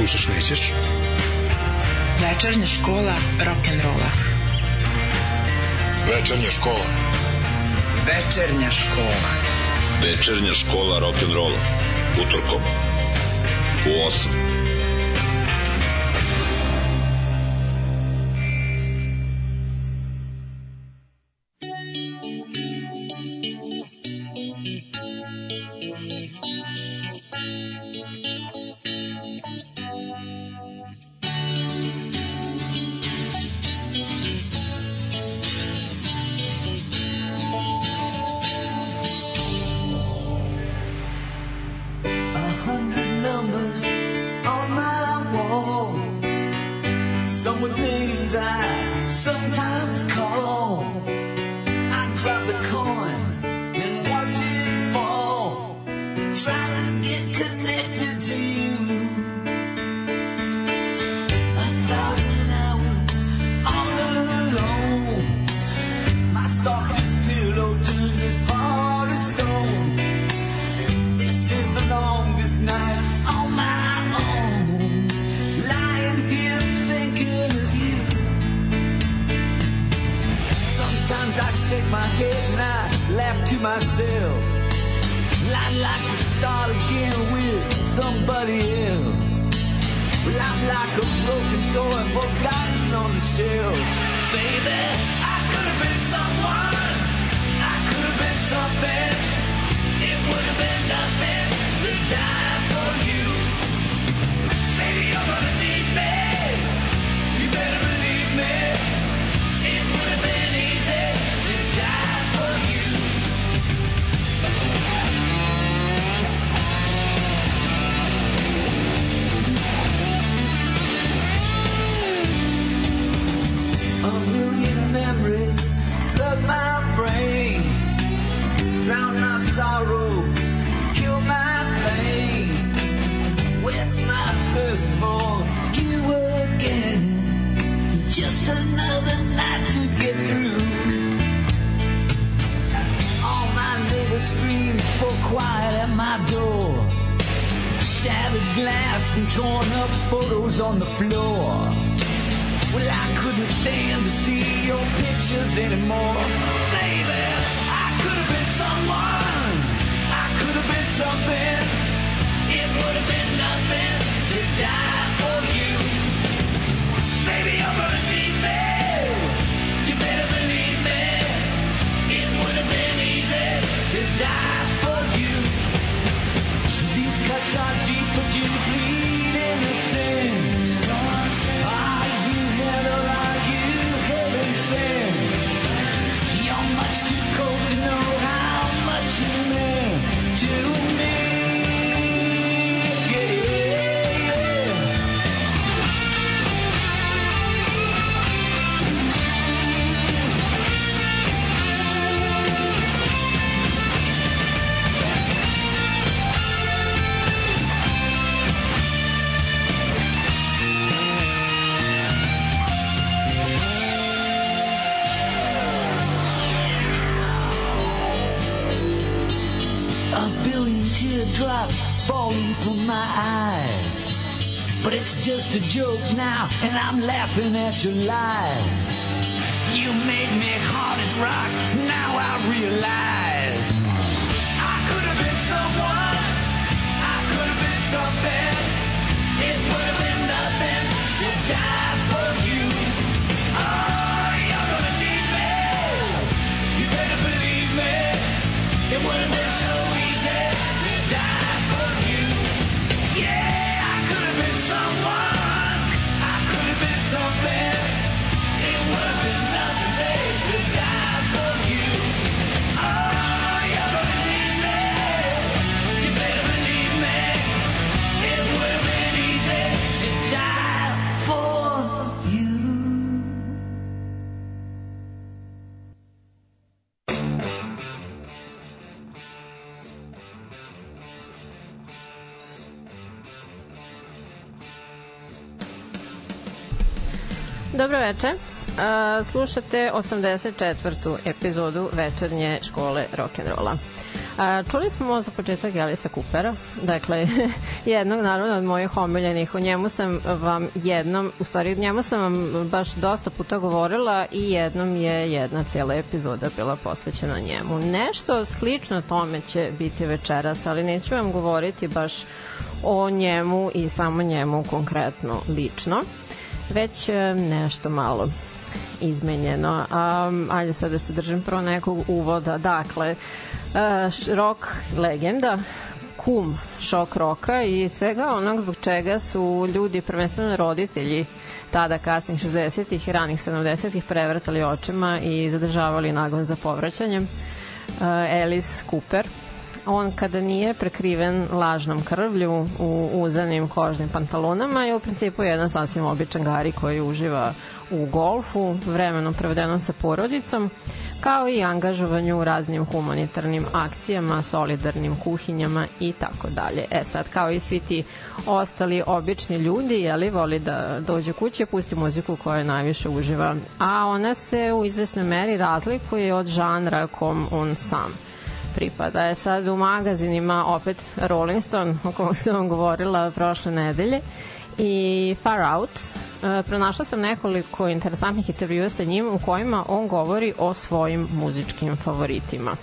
slušaš nećeš. Večernja škola rock'n'rolla. Večernja škola. Večernja škola. Večernja škola rock'n'rolla. Utorkom. U 8. and I'm laughing at your lies. You made me hard as rock, now I realize. veče. Uh, slušate 84. epizodu večernje škole rock'n'rolla. A, e, čuli smo za početak Elisa Kupera, dakle, jednog naravno od mojih omiljenih, o njemu sam vam jednom, u stvari njemu sam vam baš dosta puta govorila i jednom je jedna cijela epizoda bila posvećena njemu. Nešto slično tome će biti večeras, ali neću vam govoriti baš o njemu i samo njemu konkretno lično već e, nešto malo izmenjeno. Um, ajde sad da se držim prvo nekog uvoda. Dakle, uh, rock legenda, kum šok roka i svega onog zbog čega su ljudi, prvenstveno roditelji, tada kasnih 60-ih i ranih 70-ih prevrtali očima i zadržavali nagon za povraćanjem. Uh, Alice Cooper, on kada nije prekriven lažnom krvlju u uzanim kožnim pantalonama je u principu jedan sasvim običan gari koji uživa u golfu, vremenom prevedenom sa porodicom, kao i angažovanju u raznim humanitarnim akcijama, solidarnim kuhinjama i tako dalje. E sad, kao i svi ti ostali obični ljudi, jeli, voli da dođe kuće, pusti muziku koja najviše uživa, a ona se u izvesnoj meri razlikuje od žanra kom on sam pripada. Je sad u magazinima opet Rolling Stone, o kojem sam vam govorila prošle nedelje, i Far Out. E, pronašla sam nekoliko interesantnih intervjua sa njim u kojima on govori o svojim muzičkim favoritima.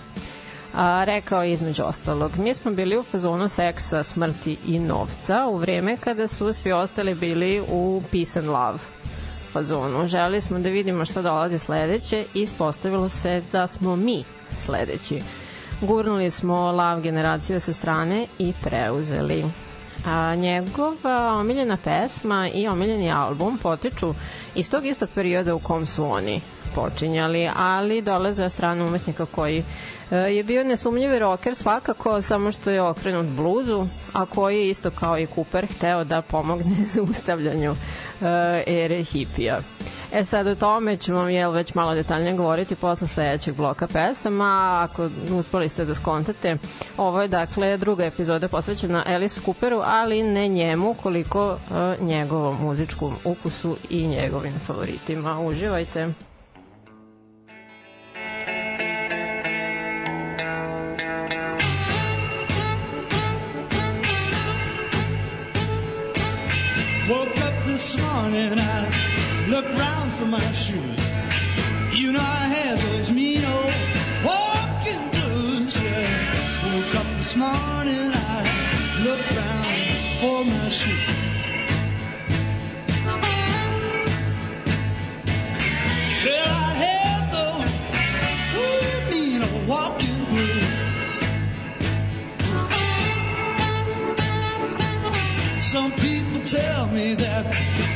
A, rekao je između ostalog, mi smo bili u fazonu seksa, smrti i novca u vreme kada su svi ostali bili u peace and love fazonu. Želi smo da vidimo šta dolazi sledeće i ispostavilo se da smo mi sledeći. Gurnuli smo lav generaciju sa strane i preuzeli. A, njegova omiljena pesma i omiljeni album potiču iz tog istog perioda u kom su oni počinjali, ali dolaze od strane umetnika koji je bio nesumljivi rocker svakako, samo što je okrenut bluzu, a koji je isto kao i Cooper hteo da pomogne za ustavljanju e, ere hipija. E sad o tome ćemo jel, već malo detaljnije govoriti posle sledećeg bloka pesama. Ako uspeli ste da skontate, ovo je dakle druga epizoda posvećena Alice Cooperu, ali ne njemu koliko uh, njegovom muzičkom ukusu i njegovim favoritima. Uživajte! Woke up this morning, I look round for my shoes. You know I had those mean old walking blues. Yeah. Woke up this morning, I looked round for my shoes. Well, I had those mean old walking blues. Some people tell me that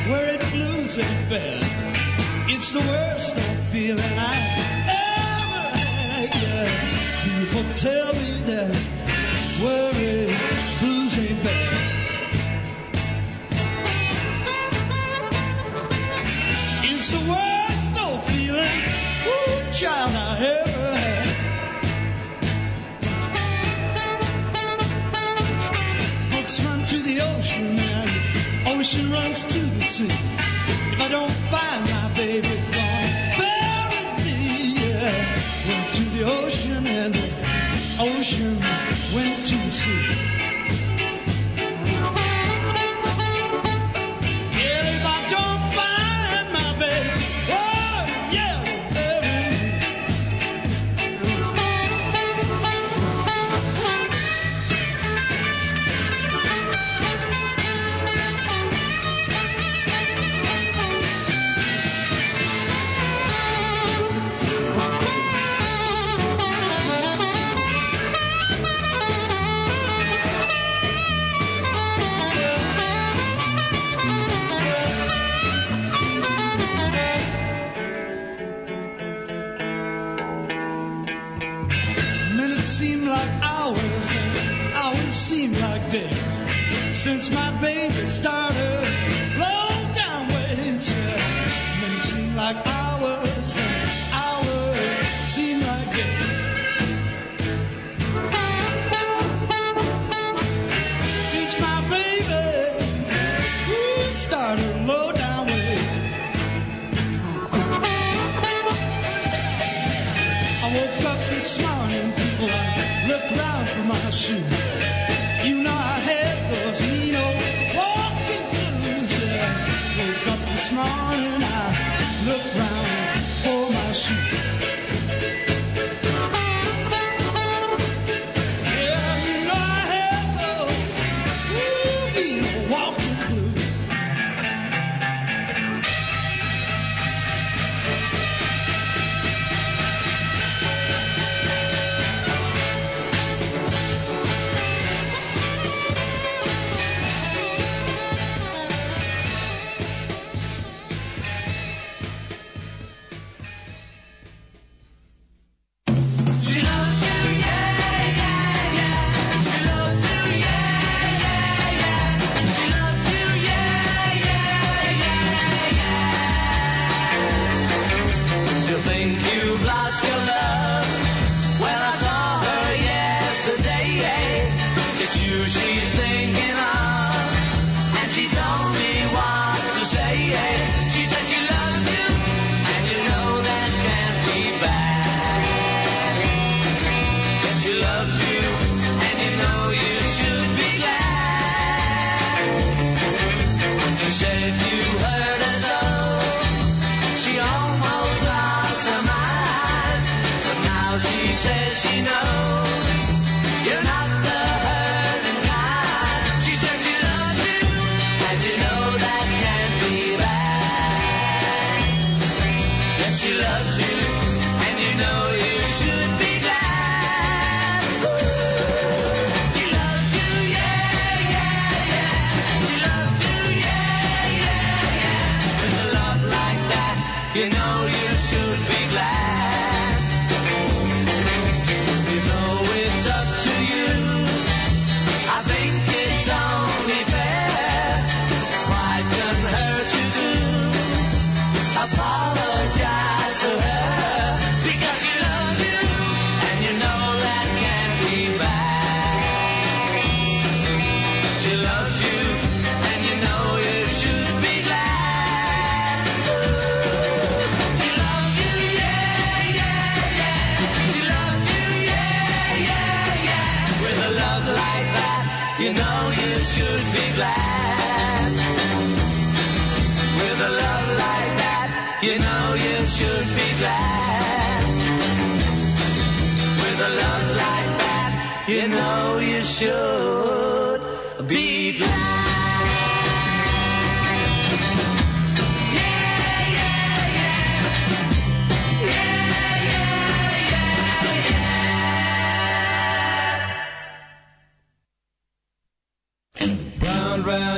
where it blues ain't bad. It's the worst feeling I ever had. Yeah. People tell me that worry blues ain't bad. It's the worst old feeling, ooh, child, I ever had. Run to the ocean ocean runs to the sea. If I don't find my baby gone, bury me. Yeah. Went to the ocean and the ocean went to the sea.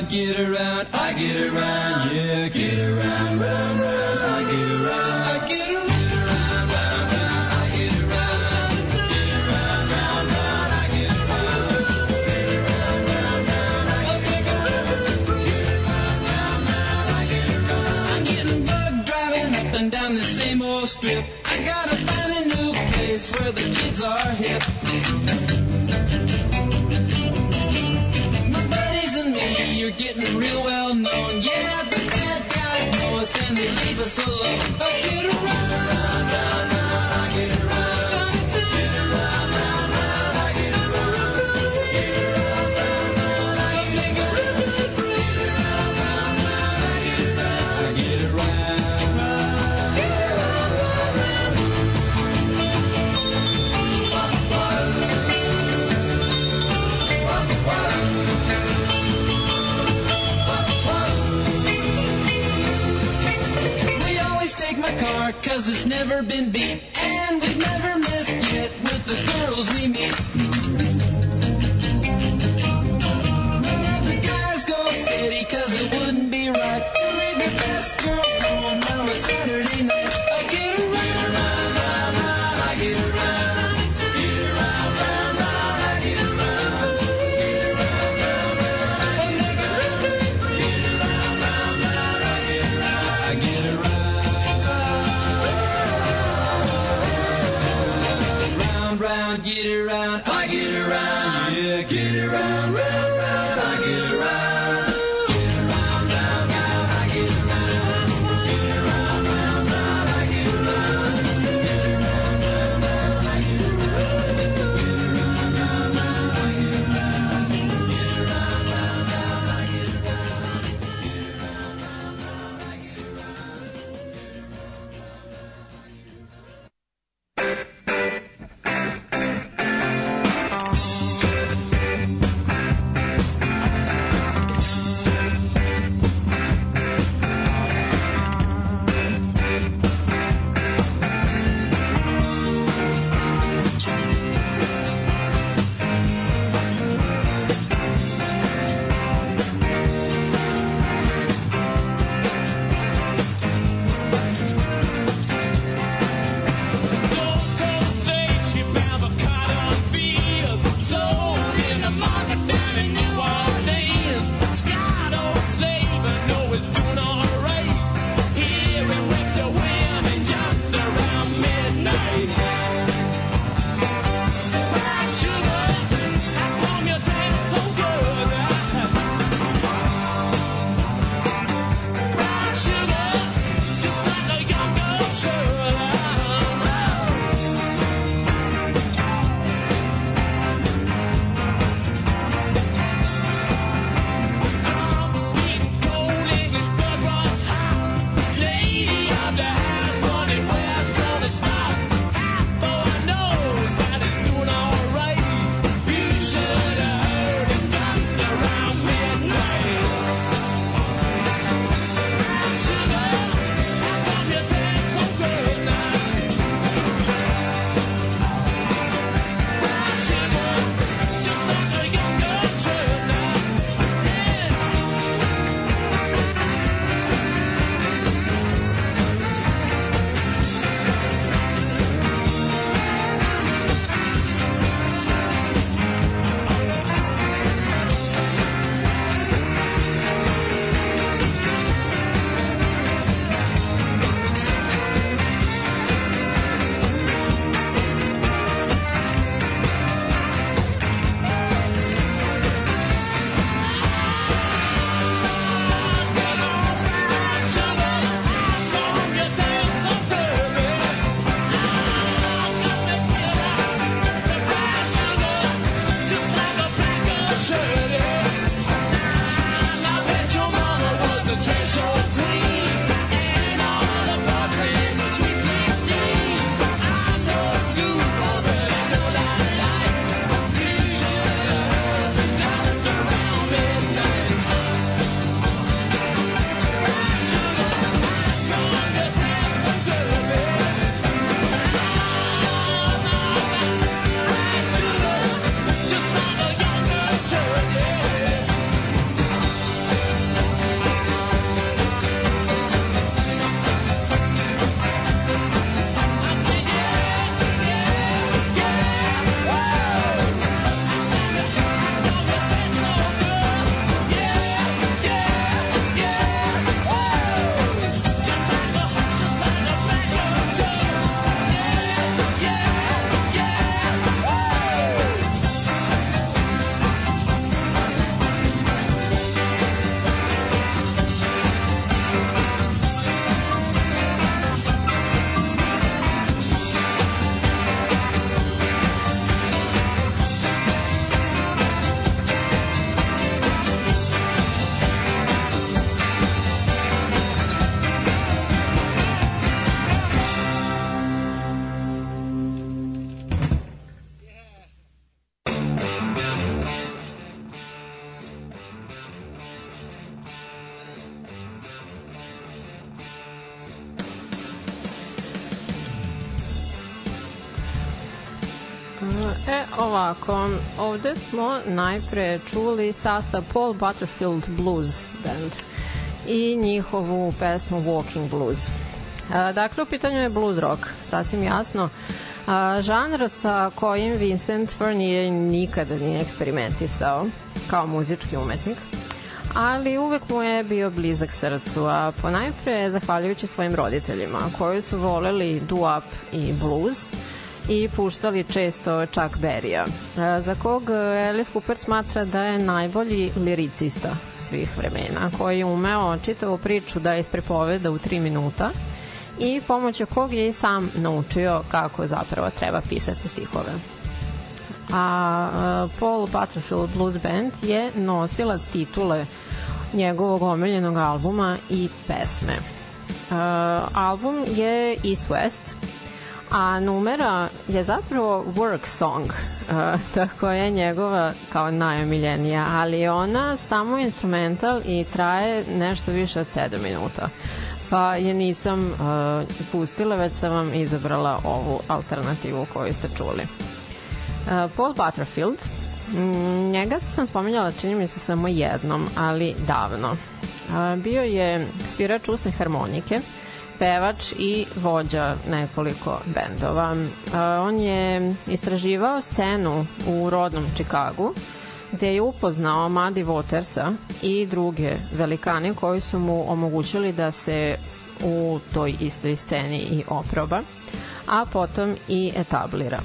get around, I get around, yeah, get alone. never been beat. And we've never missed yet with the girls we meet. None of the guys go steady, cause it wouldn't be right to leave your best girl. Ovako, ovde smo najpre čuli sastav Paul Butterfield Blues Band i njihovu pesmu Walking Blues. E, dakle, u pitanju je blues rock, sasvim jasno. A, žanr sa kojim Vincent Furnier nikada nije eksperimentisao kao muzički umetnik ali uvek mu je bio blizak srcu, a ponajpre zahvaljujući svojim roditeljima koji su voleli doo-up i blues i puštali često Chuck Berry-a, za kog Alice Cooper smatra da je najbolji liricista svih vremena, koji je umeo čitavu priču da isprepoveda u tri minuta i pomoću kog je i sam naučio kako zapravo treba pisati stihove. A Paul Butterfield Blues Band je nosilac titule njegovog omiljenog albuma i pesme. Uh, album je East West, a numera je zapravo work song, uh, tako je njegova kao najomiljenija, ali ona samo instrumental i traje nešto više od 7 minuta. Pa je nisam uh, pustila, već sam vam izabrala ovu alternativu koju ste čuli. Uh, Paul Butterfield Mm, njega sam spominjala, čini mi se samo jednom, ali davno. Bio je svirač usne harmonike, pevač i vođa nekoliko bendova. On je istraživao scenu u rodnom Čikagu, gde je upoznao Muddy Watersa i druge velikane koji su mu omogućili da se u toj istoj sceni i oproba, a potom i etablira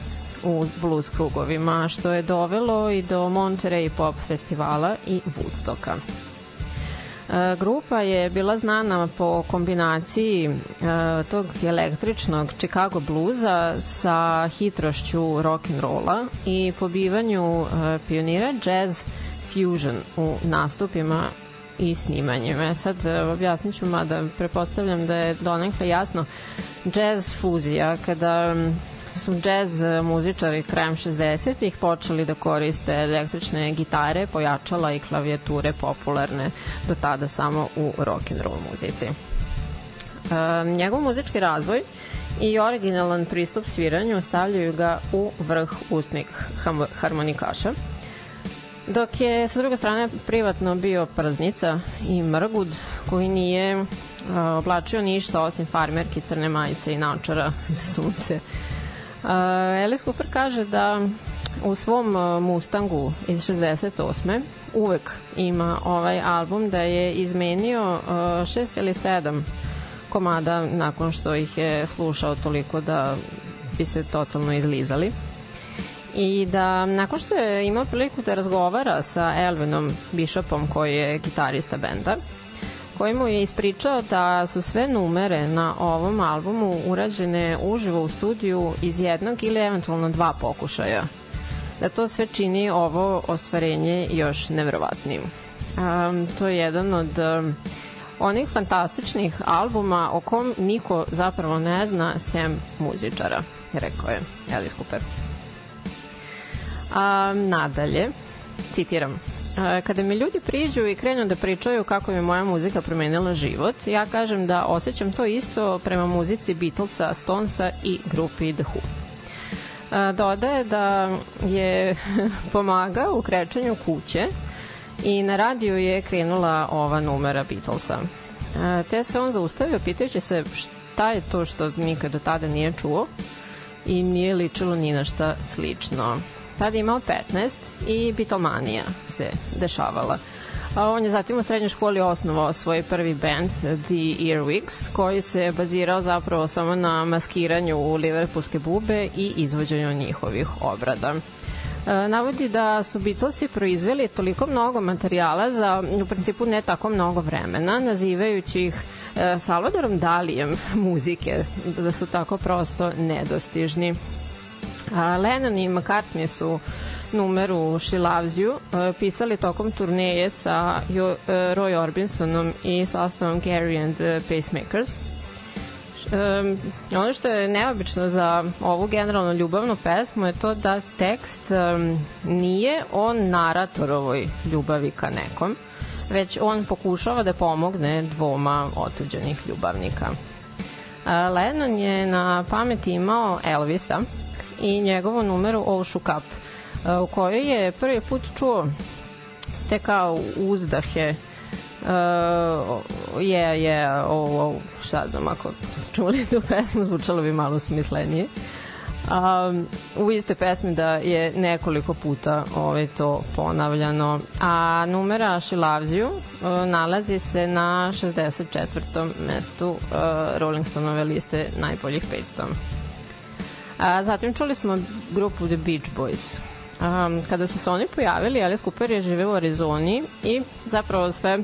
u blues krugovima, što je dovelo i do Monterey Pop festivala i Woodstocka. E, grupa je bila znana po kombinaciji e, tog električnog Chicago bluza sa hitrošću rock and rolla i pobivanju e, pionira jazz fusion u nastupima i snimanjima. Sad objasnit ću, mada prepostavljam da je donekle jasno jazz fuzija, kada su jazz muzičari krajem 60-ih počeli da koriste električne gitare, pojačala i klavijature popularne do tada samo u rock and roll muzici. E, njegov muzički razvoj i originalan pristup sviranju stavljaju ga u vrh usnih harmonikaša, dok je sa druge strane privatno bio praznica i mrgud koji nije oblačio ništa osim farmerki, crne majice i naočara za sunce. Alice Cooper kaže da u svom Mustangu iz 68. uvek ima ovaj album da je izmenio šest ili sedam komada nakon što ih je slušao toliko da bi se totalno izlizali i da nakon što je imao priliku da razgovara sa Elvinom Bishopom koji je gitarista benda koji mu je ispričao da su sve numere na ovom albumu urađene uživo u studiju iz jednog ili eventualno dva pokušaja. Da to sve čini ovo ostvarenje još nevrovatnijim. Um, to je jedan od um, onih fantastičnih albuma o kom niko zapravo ne zna sem muzičara, rekao je Alice Cooper. A, nadalje, citiram, kada mi ljudi priđu i krenu da pričaju kako mi moja muzika promenila život, ja kažem da osjećam to isto prema muzici Beatlesa, Stonesa i grupi The Who. Dodaje da je pomagao u krećanju kuće i na radiju je krenula ova numera Beatlesa. Te se on zaustavio pitajući se šta je to što nikad do tada nije čuo i nije ličilo ni na šta slično. Tada je imao 15 i Beatlemanija se dešavala. A on je zatim u srednjoj školi osnovao svoj prvi band, The Earwigs, koji se bazirao zapravo samo na maskiranju u liverpoolske bube i izvođenju njihovih obrada. E, navodi da su Beatlesi proizveli toliko mnogo materijala za u principu ne tako mnogo vremena, nazivajući ih e, Salvadorom Dalijem muzike, da su tako prosto nedostižni. Lennon i McCartney su numeru You uh, pisali tokom turneje sa uh, Roy Orbinsonom i sastavom Gary and the Pacemakers. Um, ono što je neobično za ovu generalno ljubavnu pesmu je to da tekst um, nije o naratorovoj ljubavi ka nekom, već on pokušava da pomogne dvoma otuđenih ljubavnika. Lennon je na pameti imao Elvisa, i njegovu numeru All Shook Up, u kojoj je prvi put čuo te kao uzdahe uh, je, je, ovo, šta znam, ako čuli tu pesmu, zvučalo bi malo smislenije. Um, u istoj pesmi da je nekoliko puta ovaj, to ponavljano. A numera She Loves You uh, nalazi se na 64. mestu uh, Rolling Stoneove liste najboljih 500. A, zatim čuli smo grupu The Beach Boys. Um, kada su se oni pojavili, Alice Cooper je žive u Arizoni i zapravo sve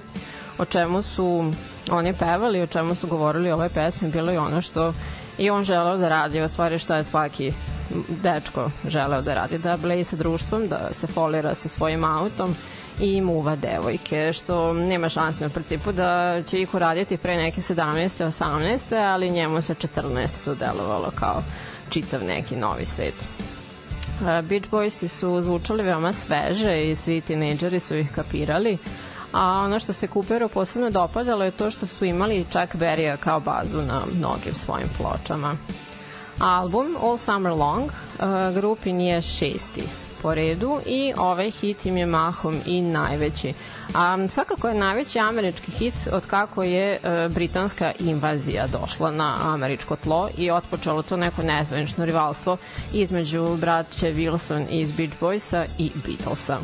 o čemu su oni pevali, o čemu su govorili o ovoj pesmi, bilo je ono što i on želeo da radi, u stvari šta je svaki dečko želeo da radi, da bleji sa društvom, da se folira sa svojim autom i muva devojke, što nema šanse na principu da će ih uraditi pre neke 17. 18. ali njemu se 14. to delovalo kao čitav neki novi svet. Beach Boysi su zvučali veoma sveže i svi tinejdžeri su ih kapirali, a ono što se Cooperu posebno dopadalo je to što su imali Chuck Berry kao bazu na mnogim svojim pločama. Album All Summer Long uh, grupin je šesti po redu i ovaj hit im je mahom i najveći. A svakako je najveći američki hit od kako je e, britanska invazija došla na američko tlo i otpočelo to neko nezvanično rivalstvo između braće Wilson iz Beach Boysa i Beatlesa.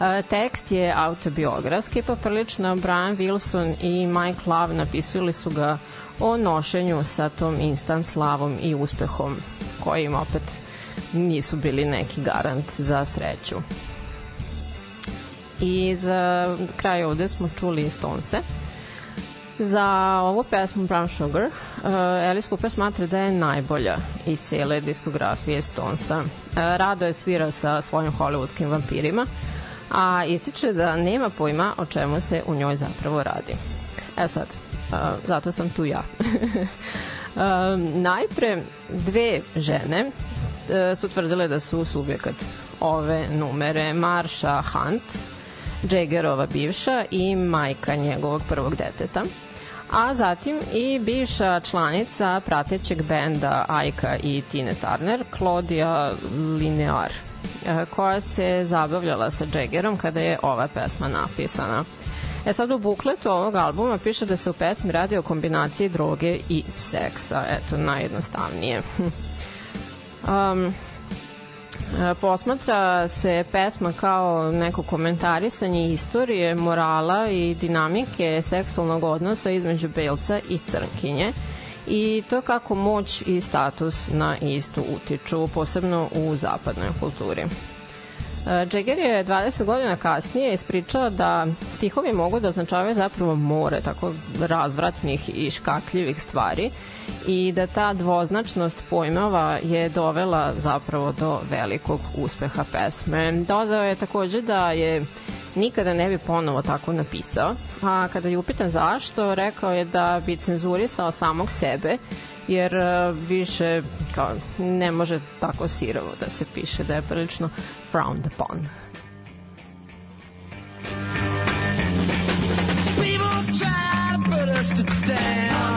E, tekst je autobiografski, pa prilično Brian Wilson i Mike Love napisali su ga o nošenju sa tom instant slavom i uspehom kojim opet nisu bili neki garant za sreću. I za kraj ovde smo čuli Stonese. Za ovu pesmu Brown Sugar, uh, Alice Cooper smatra da je najbolja iz cele diskografije Stonesa. Uh, rado je svira sa svojim hollywoodskim vampirima, a ističe da nema pojma o čemu se u njoj zapravo radi. E sad, uh, zato sam tu ja. uh, najpre dve žene su tvrdile da su subjekat ove numere Marsha Hunt, Jaggerova bivša i majka njegovog prvog deteta a zatim i bivša članica pratećeg benda Ajka i Tine Turner, Claudia Linear, e, koja se zabavljala sa Jaggerom kada je ova pesma napisana. E sad u bukletu ovog albuma piše da se u pesmi radi o kombinaciji droge i seksa, eto, najjednostavnije. um, posmatra se pesma kao neko komentarisanje istorije, morala i dinamike seksualnog odnosa između belca i crnkinje i to kako moć i status na istu utiču, posebno u zapadnoj kulturi. Jagger je 20 godina kasnije ispričao da stihovi mogu da označavaju zapravo more tako razvratnih i škakljivih stvari i da ta dvoznačnost pojmova je dovela zapravo do velikog uspeha pesme. Dodao je takođe da je nikada ne bi ponovo tako napisao, a kada je upitan zašto, rekao je da bi cenzurisao samog sebe, jer e, više kao, ne može tako sirovo da se piše, da je prilično frowned upon. Try to put us to down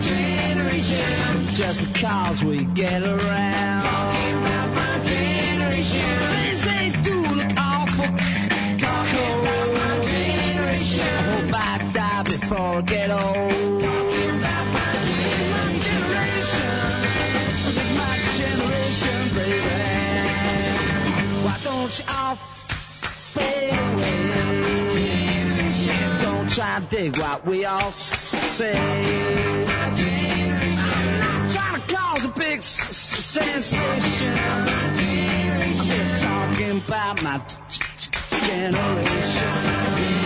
generation. Just because we get around. Talking about my generation. Things ain't do look awful. Talking about my generation. I hope I die before I get old. To dig what we all say I'm not tryna cause a big sensation. I'm just talking about my generation.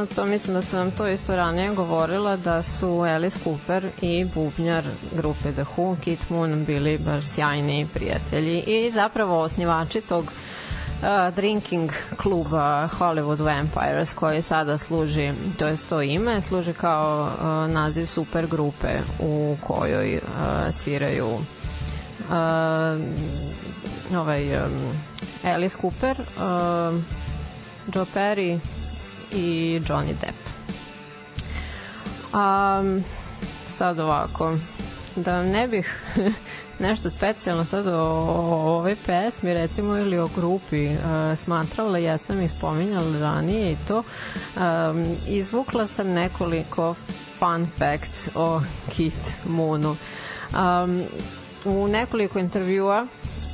je poznato, mislim da sam vam to isto ranije govorila, da su Alice Cooper i bubnjar grupe The Who, Kit Moon, bili baš sjajni prijatelji i zapravo osnivači tog uh, drinking kluba Hollywood Vampires koji sada služi, to je to ime, služi kao uh, naziv super grupe u kojoj uh, sviraju uh, ovaj um, Alice Cooper, uh, Joe Perry i Johnny Depp. Um, sad ovako, da ne bih nešto specijalno sad o, o ovoj pesmi recimo ili o grupi uh, smatrala, ja sam ih spominjala ranije i to um, izvukla sam nekoliko fun facts o Kit Moonu um, u nekoliko intervjua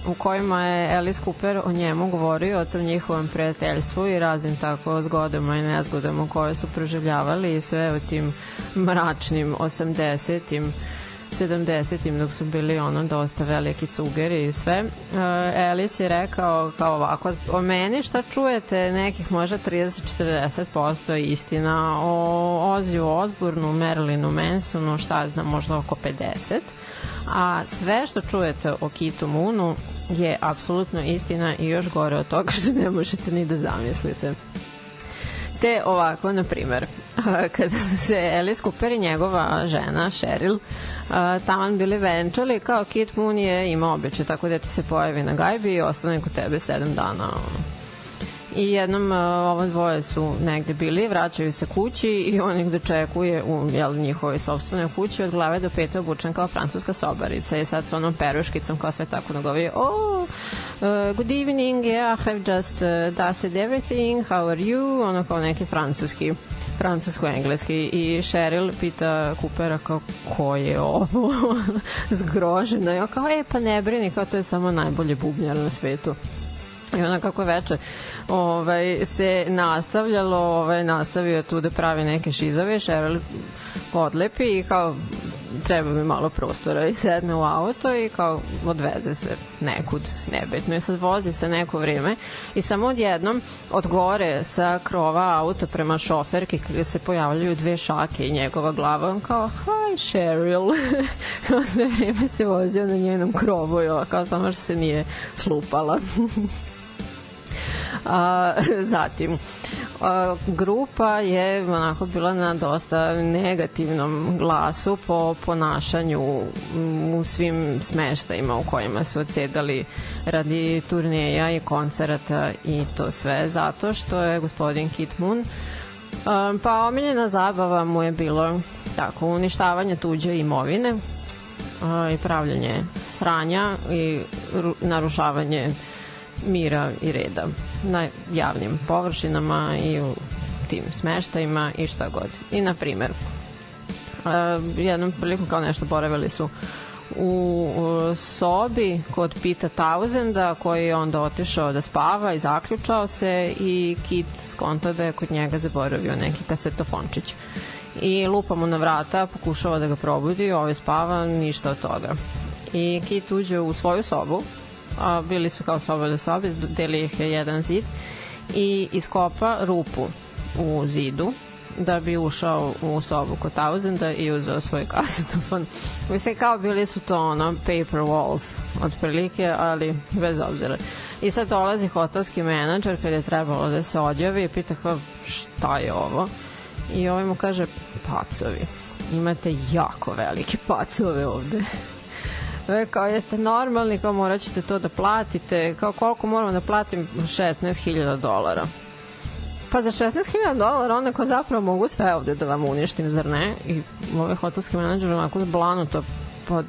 u kojima je Alice Cooper o njemu govorio, o tom njihovom prijateljstvu i raznim tako zgodama i nezgodama koje su proživljavali i sve o tim mračnim 80-im 70-im dok su bili ono dosta veliki cugeri i sve. Uh, Alice je rekao kao ovako, o meni šta čujete nekih možda 30-40% istina o Oziju Osburnu, Merlinu Mansonu, šta znam, možda oko 50 A sve što čujete o Kitu Moonu je apsolutno istina i još gore od toga što ne možete ni da zamislite. Te ovako, na primer, kada su se Alice Cooper i njegova žena Cheryl taman bili venčali, kao Kit Moon je imao običaj, tako da ti se pojavi na gajbi i ostane kod tebe sedam dana i jednom ovo dvoje su negde bili, vraćaju se kući i on ih dočekuje u jel, njihovoj sobstvenoj kući od glave do pete obučen kao francuska sobarica. I sad sa onom peruškicom kao sve tako nagovije oh, uh, good evening, yeah, I have just uh, dusted everything, how are you, ono kao neki francuski francusko-engleski i Cheryl pita Coopera kao ko je ovo? Zgrožena. I on kao e pa ne brini kao to je samo najbolje bubnjar na svetu. I ona kako veče ovaj, se nastavljalo, ovaj, nastavio tu da pravi neke šizove, Cheryl odlepi i kao treba mi malo prostora i sedne u auto i kao odveze se nekud nebitno. I sad vozi se neko vreme i samo odjednom od gore sa krova auto prema šoferki kada se pojavljaju dve šake i njegova glava on kao hi Cheryl. Sve vreme se vozio na njenom krovu i kao samo što se nije slupala A, zatim, a, grupa je onako bila na dosta negativnom glasu po ponašanju u svim smeštajima u kojima su odsedali radi turneja i koncerata i to sve zato što je gospodin Kit Moon a, pa omiljena zabava mu je bilo tako uništavanje tuđe imovine a, i pravljanje sranja i narušavanje mira i reda na javnim površinama i u tim smeštajima i šta god. I na primer, uh, jednom prilikom kao nešto boravili su u sobi kod Pita Tausenda koji je onda otišao da spava i zaključao se i Kit skonta da je kod njega zaboravio neki kasetofončić i lupa mu na vrata, pokušava da ga probudi, ovaj spava, ništa od toga. I Kit uđe u svoju sobu, a bili su kao sobe do sobe, deli ih je jedan zid i iskopa rupu u zidu da bi ušao u sobu kod Tausenda i uzeo svoj kasetofon. Mislim, kao bili su to ono paper walls otprilike, ali bez obzira. I sad dolazi hotelski menadžer kada je trebalo da se odjavi i pita kao šta je ovo? I ovaj mu kaže pacovi. Imate jako velike pacove ovde. E, kao jeste normalni, kao morat ćete to da platite, kao koliko moramo da platim 16.000 dolara. Pa za 16.000 dolara onda kao zapravo mogu sve ovde da vam uništim, zar ne? I ovaj hotelski menadžer onako zblanuto pa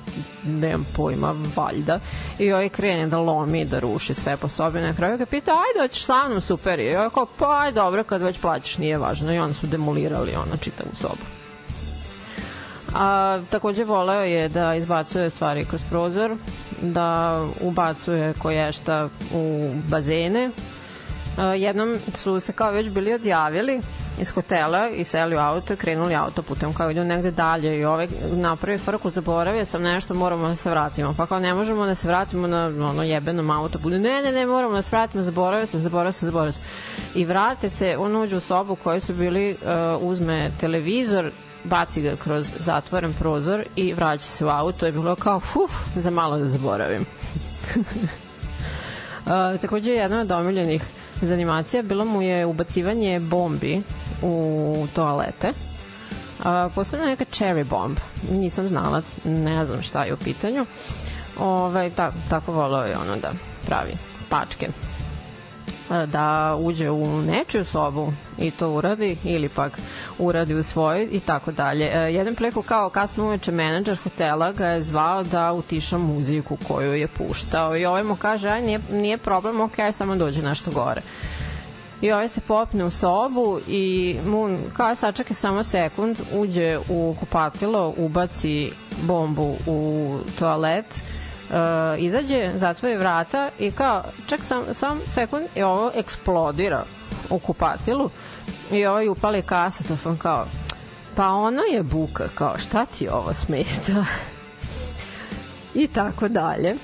nemam pojma, valjda. I ovaj krene da lomi, da ruši sve po sobi. Na kraju ga pita, ajde, hoćeš sa mnom, super. I ovaj kao, pa ajde, dobro, kad već plaćaš, nije važno. I onda su demolirali ona čitavu sobu. A takođe voleo je da izbacuje stvari kroz prozor, da ubacuje koješta u bazene. A, jednom su se kao već bili odjavili iz hotela i seli u auto i krenuli autoputem kao idu negde dalje i ovaj napravi frku, zaboravio sam nešto, moramo da se vratimo. Pa kao ne možemo da se vratimo na ono jebenom autoputu. Ne, ne, ne, moramo da se vratimo, zaboravio sam, zaboravio sam, zaboravio sam. I vrate se, on uđe u sobu koji su bili, uh, uzme televizor, baci ga kroz zatvoren prozor i vraća se u auto. Je bilo kao, uf, za malo da zaboravim. uh, takođe, jedna od omiljenih zanimacija bilo mu je ubacivanje bombi u toalete. Uh, posebno neka cherry bomb. Nisam znala, ne znam šta je u pitanju. Ovaj, ta, tako volao je ono da pravi spačke da uđe u nečiju sobu i to uradi ili pak uradi u svoj i tako dalje. E, jedan preko kao kasno uveče menadžer hotela ga je zvao da utiša muziku koju je puštao i ovaj mu kaže aj nije, nije problem, ok, samo dođe nešto gore. I ovaj se popne u sobu i mu kao sačeka samo sekund, uđe u kupatilo, ubaci bombu u toalet, uh, izađe, zatvori vrata i kao, ček sam, sam sekund i ovo eksplodira u kupatilu i ovaj upali kasetofon kao, pa ono je buka, kao šta ti ovo smeta? I tako dalje.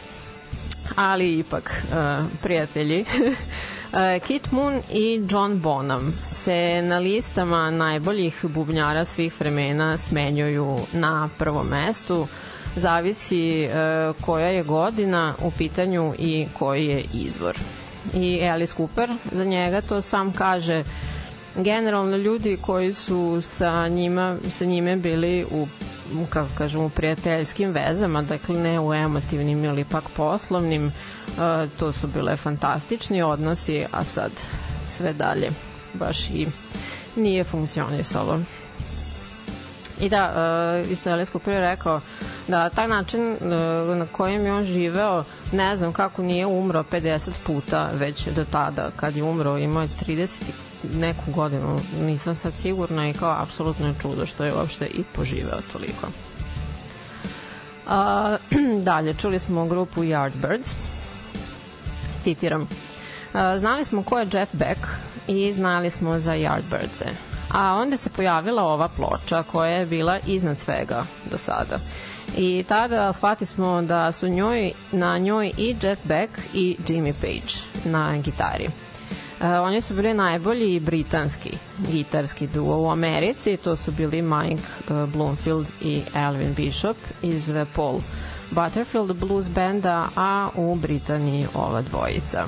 Ali ipak, uh, prijatelji, uh, Kit Moon i John Bonham se na listama najboljih bubnjara svih vremena smenjuju na prvom mestu. Zavisi e, koja je godina u pitanju i koji je izvor. I Alice Cooper za njega to sam kaže generalno ljudi koji su sa njima sa njime bili u kako kažem u prijateljskim vezama, dakle ne u emotivnim ili pak poslovnim, e, to su bile fantastični odnosi, a sad sve dalje baš i nije funkcionisalo. I da, uh, isto Alice Cooper je rekao da taj način uh, na kojem je on živeo, ne znam kako nije umro 50 puta već do tada, kad je umro imao je 30 i neku godinu, nisam sad sigurna i kao apsolutno je čudo što je uopšte i poživeo toliko. A, dalje, čuli smo grupu Yardbirds. Citiram. A, znali smo ko je Jeff Beck i znali smo za Yardbirdse. A onda se pojavila ova ploča koja je bila iznad svega do sada. I tada shvati smo da su njoj, na njoj i Jeff Beck i Jimmy Page na gitari. Uh, oni su bili najbolji britanski gitarski duo u Americi, to su bili Mike uh, Bloomfield i Alvin Bishop iz uh, Paul Butterfield Blues benda, a u Britaniji ova dvojica.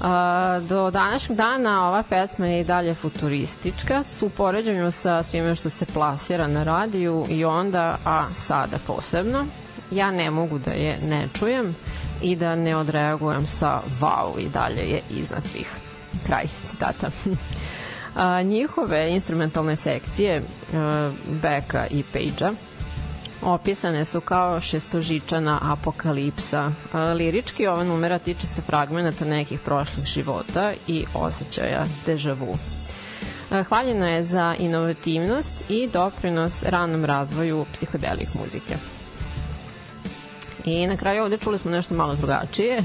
A, do današnjeg dana ova pesma je i dalje futuristička u poređenju sa svime što se plasira na radiju i onda, a sada posebno. Ja ne mogu da je ne čujem i da ne odreagujem sa wow i dalje je iznad svih. Kraj citata. a, njihove instrumentalne sekcije a, Beka i Page-a opisane su kao šestožičana apokalipsa. Lirički ova numera tiče se fragmenta nekih prošlih života i osjećaja deja vu. Hvaljeno je za inovativnost i doprinos ranom razvoju psihodelik muzike. I na kraju ovde čuli smo nešto malo drugačije.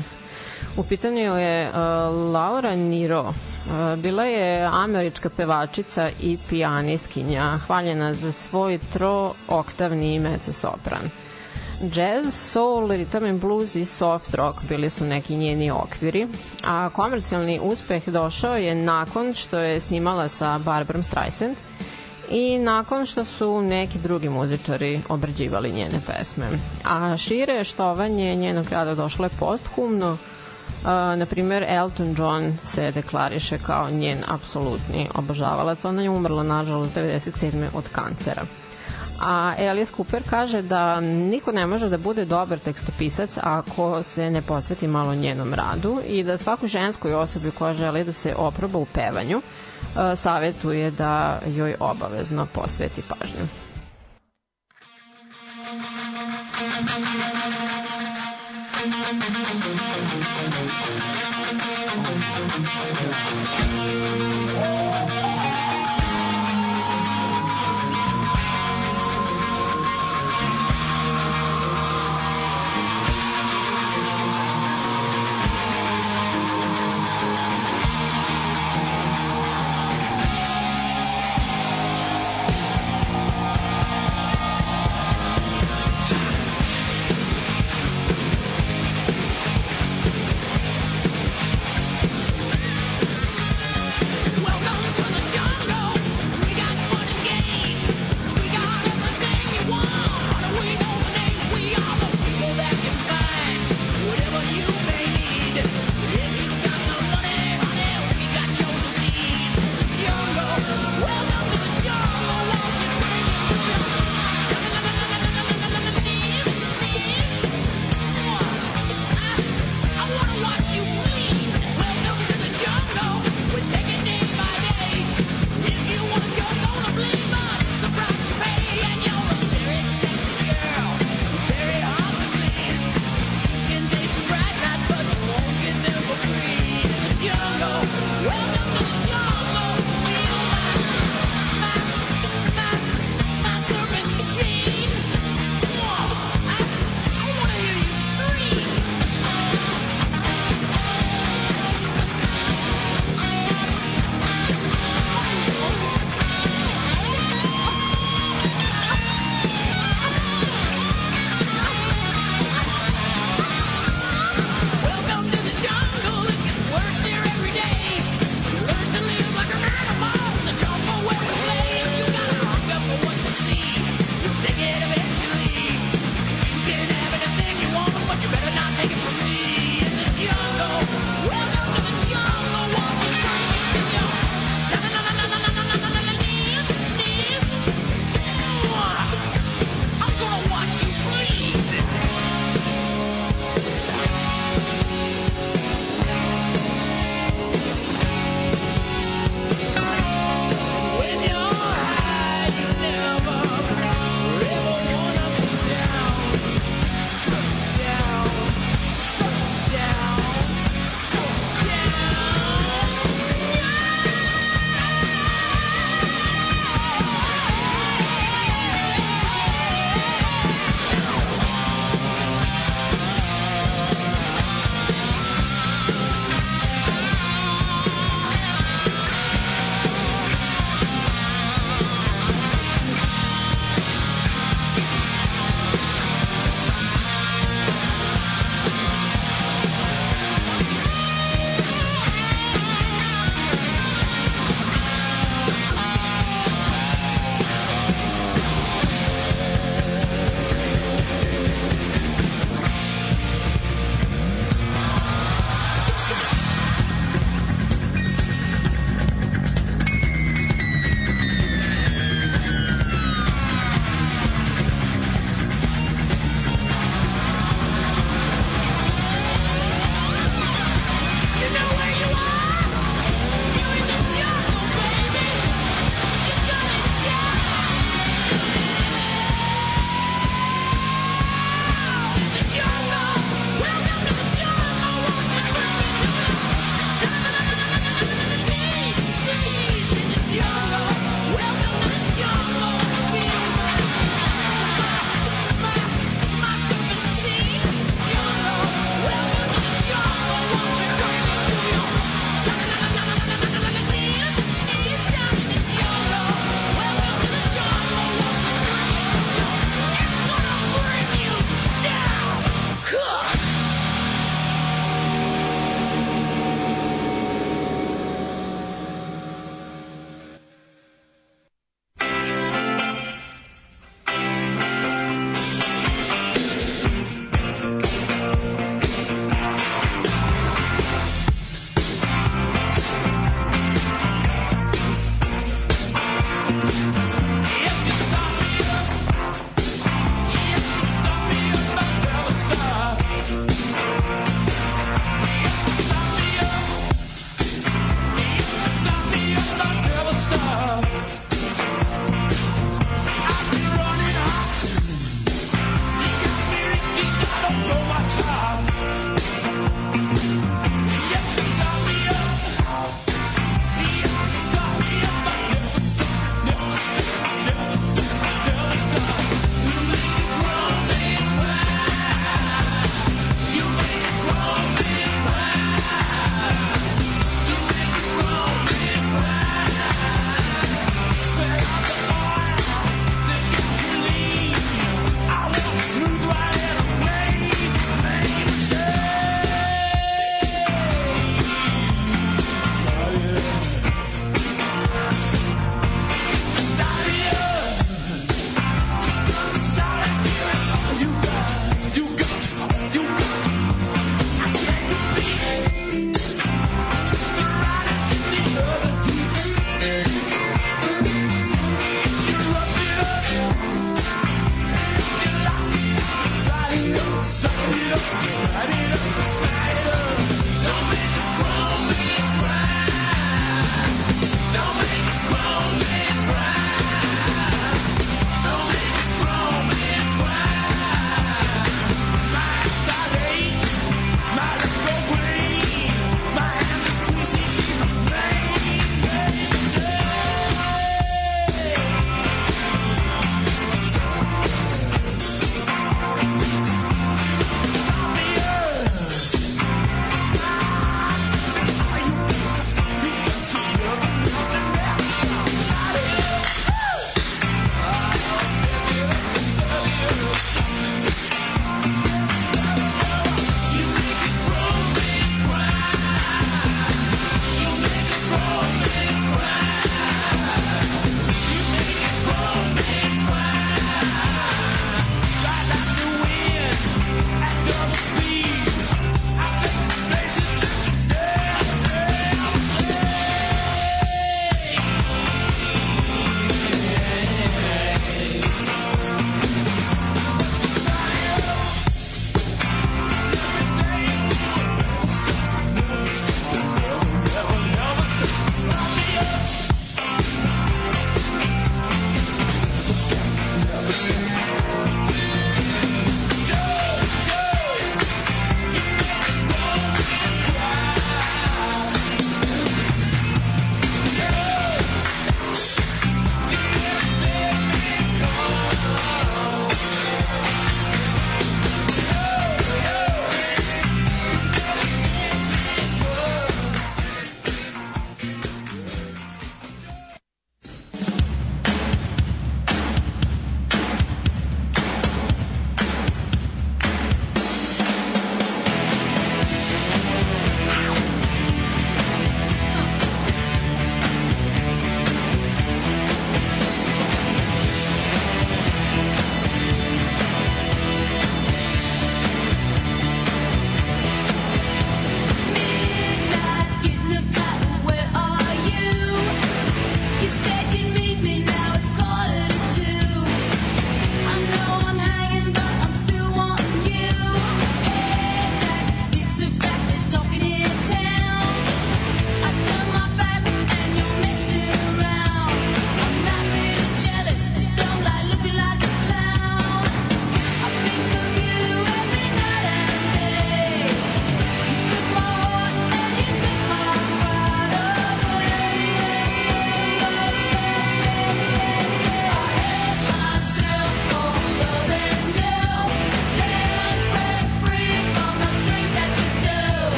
U pitanju je uh, Laura Niro. Uh, bila je američka pevačica i pijanistkinja, hvaljena za svoj trooktavni mezzo-sopran. Jazz, soul, rhythm and blues i soft rock bili su neki njeni okviri, a komercijalni uspeh došao je nakon što je snimala sa Barbarom Streisand i nakon što su neki drugi muzičari obrađivali njene pesme. A šire štovanje njenog rada došlo je posthumno, na primer, Elton John se deklariše kao njen apsolutni obožavalac. Ona je umrla, nažalost, 97. od kancera. A Alice Cooper kaže da niko ne može da bude dobar tekstopisac ako se ne posveti malo njenom radu i da svakoj ženskoj osobi koja želi da se oproba u pevanju uh, savetuje da joj obavezno posveti pažnju. Welcome to the jungle.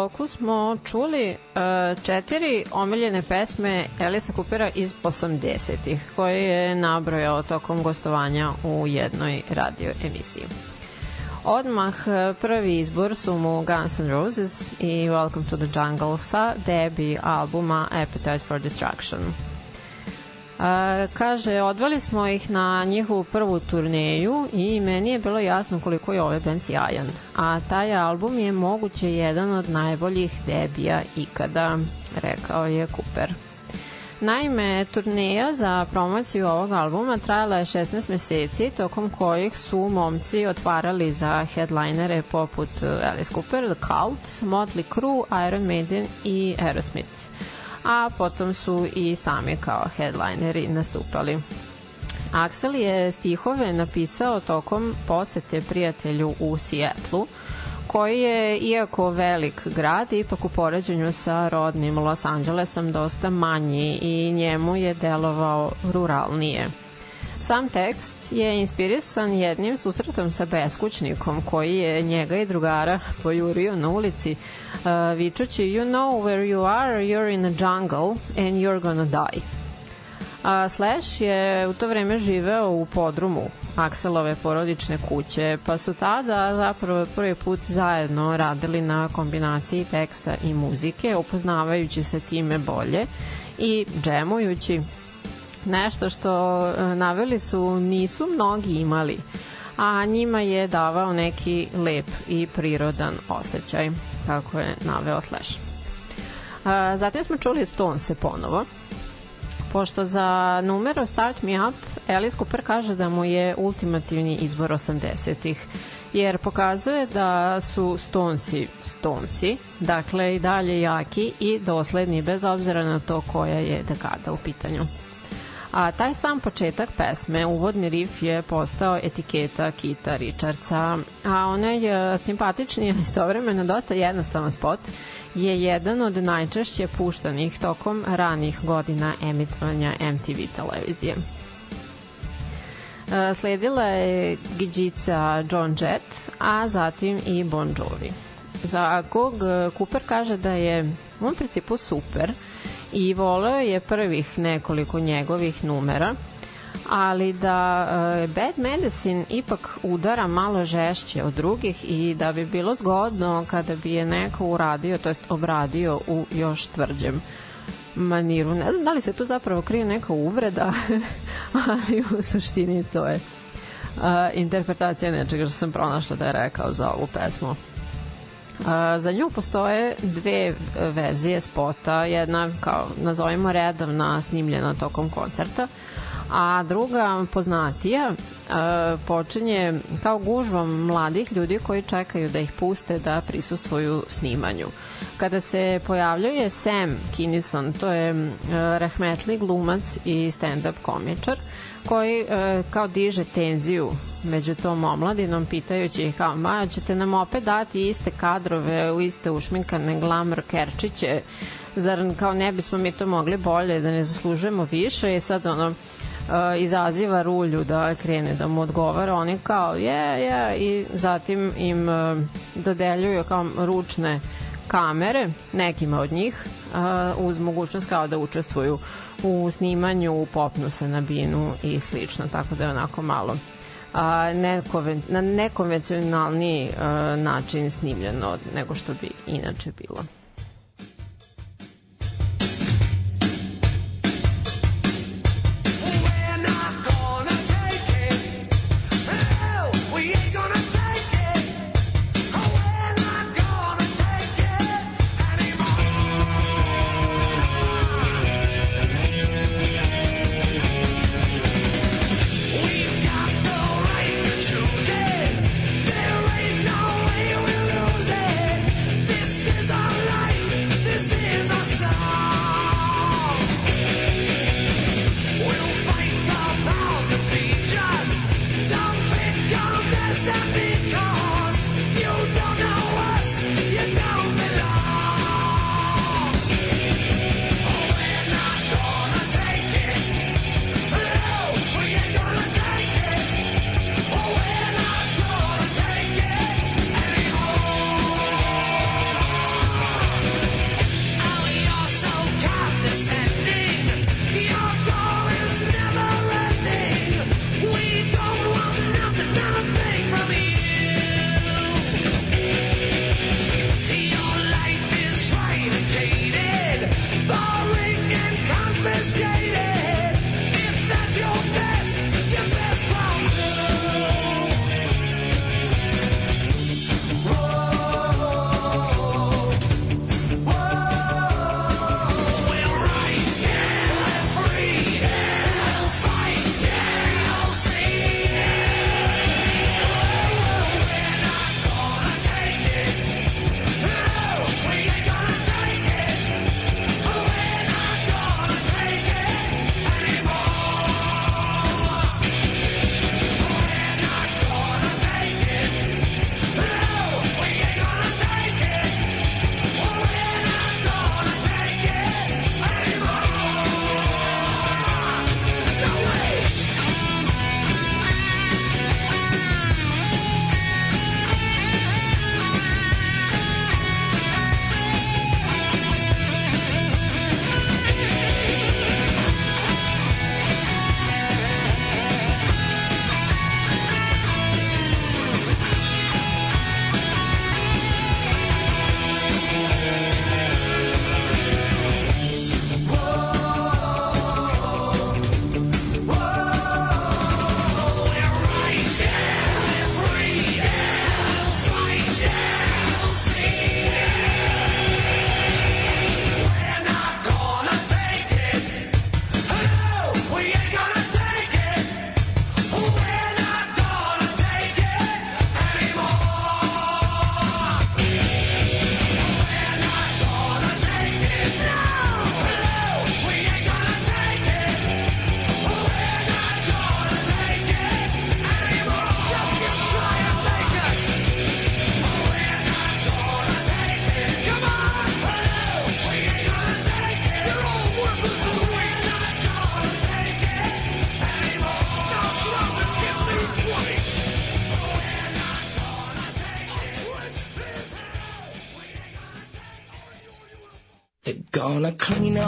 Bloku smo čuli uh, četiri omiljene pesme Elisa Coopera iz 80-ih, koje je nabrojao tokom gostovanja u jednoj radio emisiji. Odmah e, prvi izbor su mu Guns N' Roses i Welcome to the Jungle sa debi albuma Appetite for Destruction. A, kaže, odvali smo ih na njihovu prvu turneju i meni je bilo jasno koliko je ovaj band sjajan. A taj album je moguće jedan od najboljih debija ikada, rekao je Cooper. Naime, turneja za promociju ovog albuma trajala je 16 meseci, tokom kojih su momci otvarali za headlinere poput Alice Cooper, The Cult, Motley Crue, Iron Maiden i Aerosmith a potom su i sami kao headlineri nastupali. Axel je stihove napisao tokom posete prijatelju u Sijetlu, koji je, iako velik grad, ipak u poređenju sa rodnim Los Angelesom dosta manji i njemu je delovao ruralnije. Sam tekst je inspirisan jednim susretom sa beskućnikom koji je njega i drugara pojurio na ulici uh, vičući You know where you are, you're in a jungle and you're gonna die. A Slash je u to vreme živeo u podrumu Akselove porodične kuće, pa su tada zapravo prvi put zajedno radili na kombinaciji teksta i muzike, upoznavajući se time bolje i džemujući nešto što e, naveli su nisu mnogi imali, a njima je davao neki lep i prirodan osjećaj, kako je naveo Slash. A, zatim smo čuli Stonese ponovo, pošto za numero Start Me Up Alice Cooper kaže da mu je ultimativni izbor 80-ih jer pokazuje da su Stonesi Stonesi, dakle i dalje jaki i dosledni bez obzira na to koja je dekada u pitanju. A taj sam početak pesme, uvodni rif je postao etiketa Kita Richardsa, a onaj simpatični istovremeno dosta jednostavan spot je jedan od najčešće puštanih tokom ranih godina emitovanja MTV televizije. Sledila je Gidžica John Jett, a zatim i Bon Jovi. Za kog Cooper kaže da je u principu super, i voleo je prvih nekoliko njegovih numera, ali da e, Bad Medicine ipak udara malo žešće od drugih i da bi bilo zgodno kada bi je neko uradio, to jest obradio u još tvrđem maniru. Ne znam da li se tu zapravo krije neka uvreda, ali u suštini to je uh, interpretacija nečega što sam pronašla da je rekao za ovu pesmu. Za nju postoje dve verzije spota, jedna kao nazovimo redovna snimljena tokom koncerta, a druga poznatija počinje kao gužvom mladih ljudi koji čekaju da ih puste da prisustvuju snimanju. Kada se pojavljuje Sam Kinison, to je rahmetli glumac i stand-up komičar, koji kao diže tenziju među tom omladinom pitajući ih kao, ma, ćete nam opet dati iste kadrove u iste ušminkane glamor kerčiće, zar kao ne bismo mi to mogli bolje, da ne zaslužujemo više? I sad ono, uh, izaziva rulju da krene da mu odgovara, oni kao je, yeah, je. Yeah, i zatim im uh, dodeljuju kao ručne kamere, nekima od njih, uh, uz mogućnost kao da učestvuju u snimanju, popnu se na binu i slično, tako da je onako malo a, nekonven, na nekonvencionalni a, način snimljeno nego što bi inače bilo.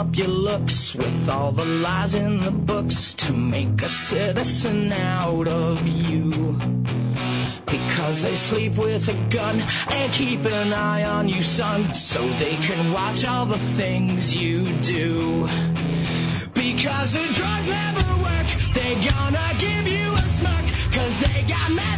up your looks with all the lies in the books to make a citizen out of you. Because they sleep with a gun and keep an eye on you, son, so they can watch all the things you do. Because the drugs never work, they gonna give you a smirk, cause they got mad.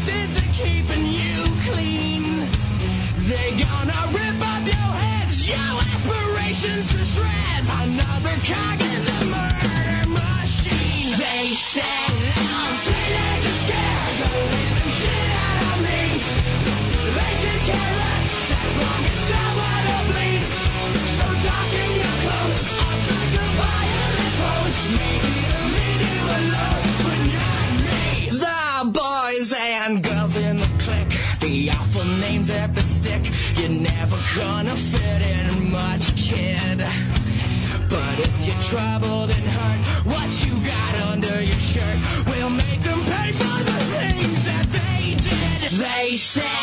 troubled and hurt. What you got under your shirt will make them pay for the things that they did. They said.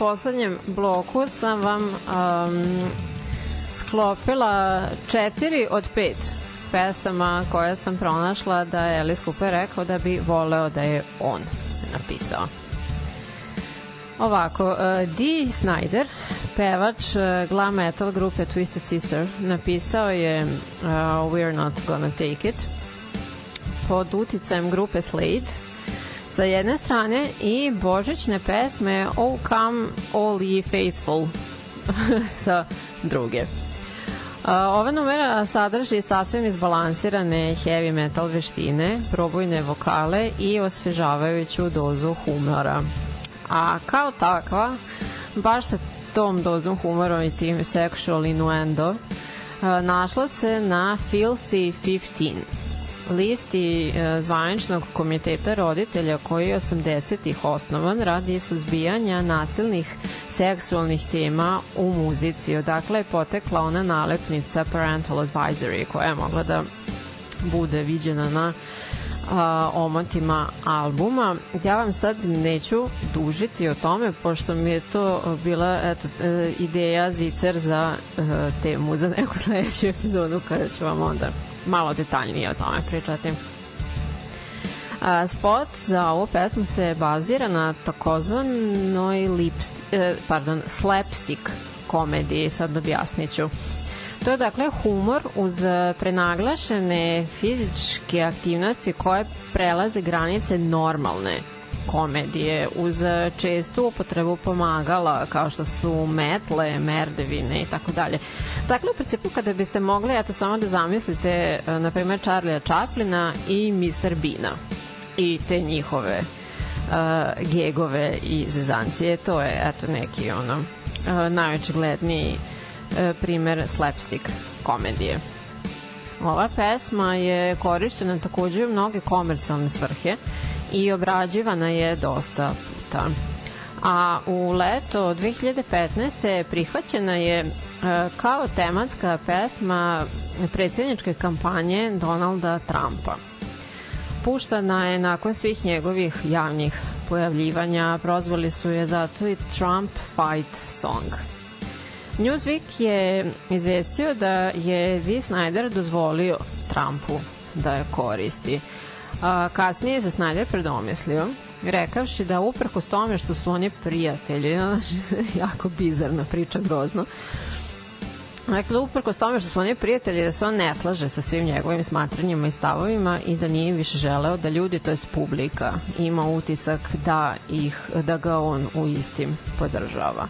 Poslednjem bloku sam vam um, sklopila četiri od pet pesama koje sam pronašla da je Alice Cooper rekao da bi voleo da je on napisao. Ovako, uh, Dee Snyder, pevač uh, glam metal grupe Twisted Sister, napisao je uh, We're Not Gonna Take It pod uticajem grupe Slade sa jedne strane i božićne pesme Oh Come All Ye Faithful sa druge. Ova numera sadrži sasvim izbalansirane heavy metal veštine, probojne vokale i osvežavajuću dozu humora. A kao takva, baš sa tom dozom humora i tim sexual innuendo, našla se na Filthy 15, listi e, zvaničnog komiteta roditelja koji je 80-ih osnovan radi suzbijanja nasilnih seksualnih tema u muzici. Odakle je potekla ona nalepnica Parental Advisory koja je mogla da bude viđena na a, omotima albuma. Ja vam sad neću dužiti o tome, pošto mi je to bila eto, e, ideja zicer za e, temu za neku sledeću epizodu kada ću vam onda malo detaljnije o tome pričati. A, spot za ovu pesmu se bazira na takozvanoj lipst, e, pardon, slapstick komediji, sad objasnit ću. To je dakle humor uz prenaglašene fizičke aktivnosti koje prelaze granice normalne komedije uz čestu upotrebu pomagala kao što su metle, merdevine i tako dalje. Dakle, u principu kada biste mogli, eto samo da zamislite, e, na primjer, Charlie'a Chaplina i Mr. Beana i te njihove uh, gegove i zezancije, to je eto neki ono uh, najočigledniji uh, primer slapstick komedije. Ova pesma je korišćena takođe u mnoge komercijalne svrhe i obrađivana je dosta puta. A u leto 2015. prihvaćena je kao tematska pesma predsjedničke kampanje Donalda Trumpa. Puštana je nakon svih njegovih javnih pojavljivanja, prozvali su je zato i Trump Fight Song. Newsweek je izvestio da je Dee Snyder dozvolio Trumpu da je koristi. A, kasnije je se Snyder predomislio, rekavši da uprkos tome što su oni prijatelji, jako bizarna priča, grozno, Dakle, uprkos tome što su oni prijatelji, da se on ne slaže sa svim njegovim smatranjima i stavovima i da nije više želeo da ljudi, to jest publika, ima utisak da, ih, da ga on u istim podržava.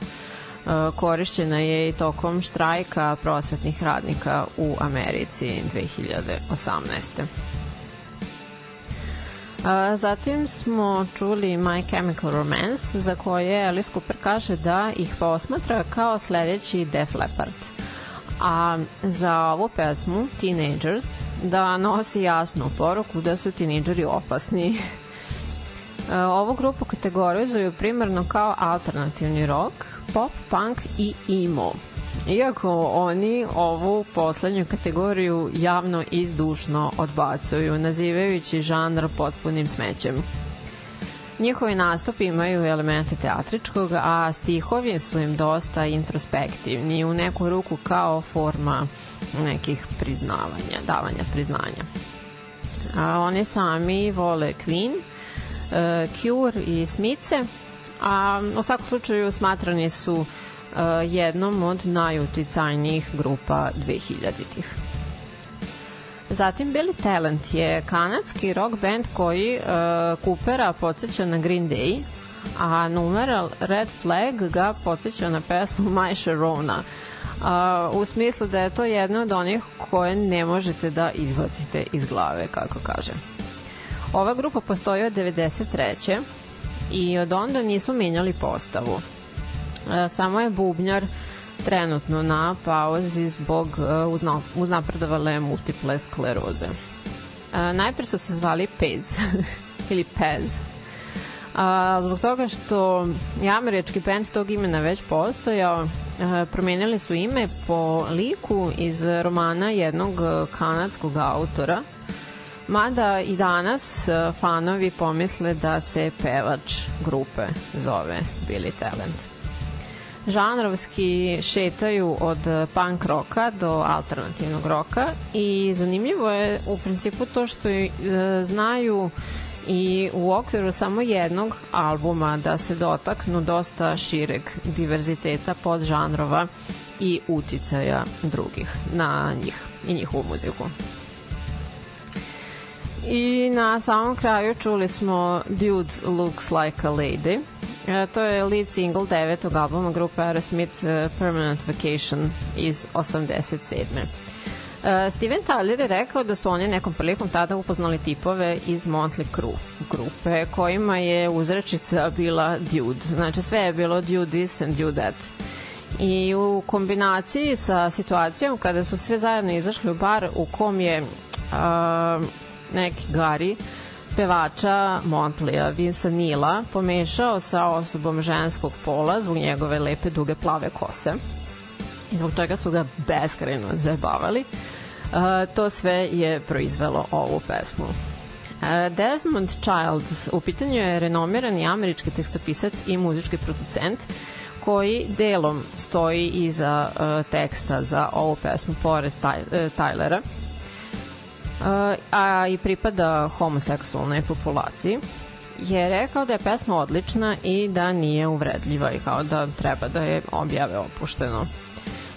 E, korišćena je i tokom štrajka prosvetnih radnika u Americi 2018. A, zatim smo čuli My Chemical Romance, za koje Alice Cooper kaže da ih posmatra kao sledeći Def Leppard. A za ovu pesmu, Teenagers, da nosi jasnu poruku da su tinejdžeri opasni. E, Ovu grupu kategorizuju primarno kao alternativni rock, pop, punk i emo. Iako oni ovu poslednju kategoriju javno izdušno odbacuju, nazivajući žanr potpunim smećem. Njihovi nastupi imaju elemente teatričkog, a stihovi su im dosta introspektivni, u neku ruku kao forma nekih priznavanja, davanja priznanja. A oni sami vole Queen, e, Cure i Smice, a u svakom slučaju smatrani su uh, jednom od najuticajnijih grupa 2000-ih. Zatim Billy Talent je kanadski rock band koji uh, Coopera podsjeća na Green Day, a numeral Red Flag ga podsjeća na pesmu My Sharona, uh, u smislu da je to jedna od onih koje ne možete da izbacite iz glave, kako kažem. Ova grupa postoji od 93 i od onda nisu menjali postavu. E, samo je bubnjar trenutno na pauzi zbog e, uzna, uznapredovale multiple skleroze. E, najpre su se zvali Pez ili Pez. A, zbog toga što je američki band tog imena već postojao, a, promenili su ime po liku iz romana jednog kanadskog autora Mada i danas e, fanovi pomisle da se pevač grupe zove Billy Talent. Žanrovski šetaju od punk roka do alternativnog roka i zanimljivo je u principu to što e, znaju i u okviru samo jednog albuma da se dotaknu dosta šireg diverziteta podžanrova i uticaja drugih na njih i njihovu muziku. I na samom kraju čuli smo Dude Looks Like a Lady. E, to je lead single devetog albuma grupe Aerosmith uh, Permanent Vacation iz 87. Uh, Steven Tyler je rekao da su oni nekom prilikom tada upoznali tipove iz Motley Crue grupe kojima je uzrečica bila Dude. Znači sve je bilo Dude this and Dude that. I u kombinaciji sa situacijom kada su sve zajedno izašli u bar u kom je uh, neki Gari, pevača Montlija Vinsa Nila pomešao sa osobom ženskog pola zbog njegove lepe duge plave kose. I zbog toga su ga beskrajno zabavali. Uh, to sve je proizvelo ovu pesmu. E, Desmond Child u pitanju je renomirani američki tekstopisac i muzički producent koji delom stoji iza uh, teksta za ovu pesmu pored Taj, uh, Tylera uh, a i pripada homoseksualnoj populaciji je rekao da je pesma odlična i da nije uvredljiva i kao da treba da je objave opušteno.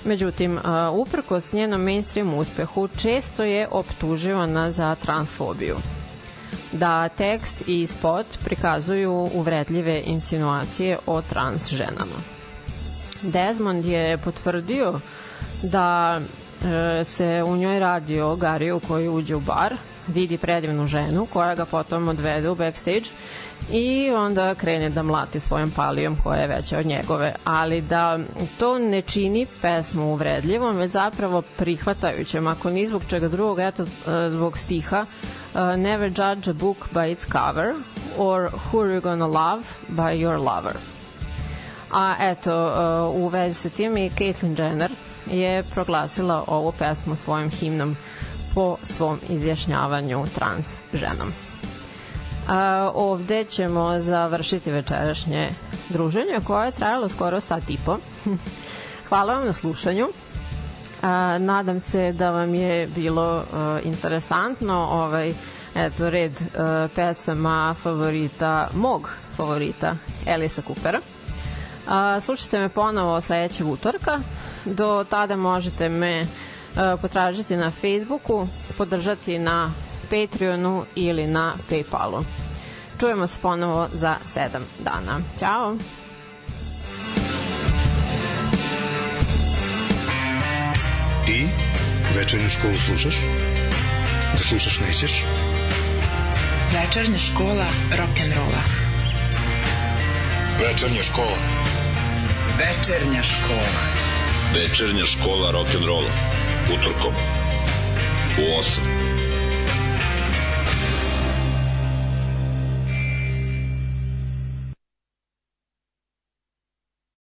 Međutim, uprkos njenom mainstream uspehu, često je optuživana za transfobiju da tekst i spot prikazuju uvredljive insinuacije o trans ženama. Desmond je potvrdio da se u njoj radi o Gariju koji uđe u bar, vidi predivnu ženu koja ga potom odvede u backstage i onda krene da mlati svojom palijom koja je veća od njegove, ali da to ne čini pesmu uvredljivom, već zapravo prihvatajućem, ako ni zbog čega drugog, eto, e, zbog stiha uh, Never judge a book by its cover or Who are you gonna love by your lover. A eto, u vezi sa tim i Caitlyn Jenner je proglasila ovu pesmu svojim himnom po svom izjašnjavanju trans ženom. A, ovde ćemo završiti večerašnje druženje koje je trajalo skoro sat i po. Hvala vam na slušanju. A, nadam se da vam je bilo uh, interesantno ovaj eto red uh, pesama favorita mog favorita Elisa Coopera. A, slušajte me ponovo sledećeg utorka. Do tada možete me uh, potražiti na Facebooku, podržati na Patreonu ili na Paypalu. Čujemo se ponovo za 7 dana. Ćao! Ti večernju školu slušaš? Da slušaš nećeš? Večernja škola rock'n'rolla. Večernja škola. Večernja škola. Večernja škola rock'n'rolla. Utorkom. U 8.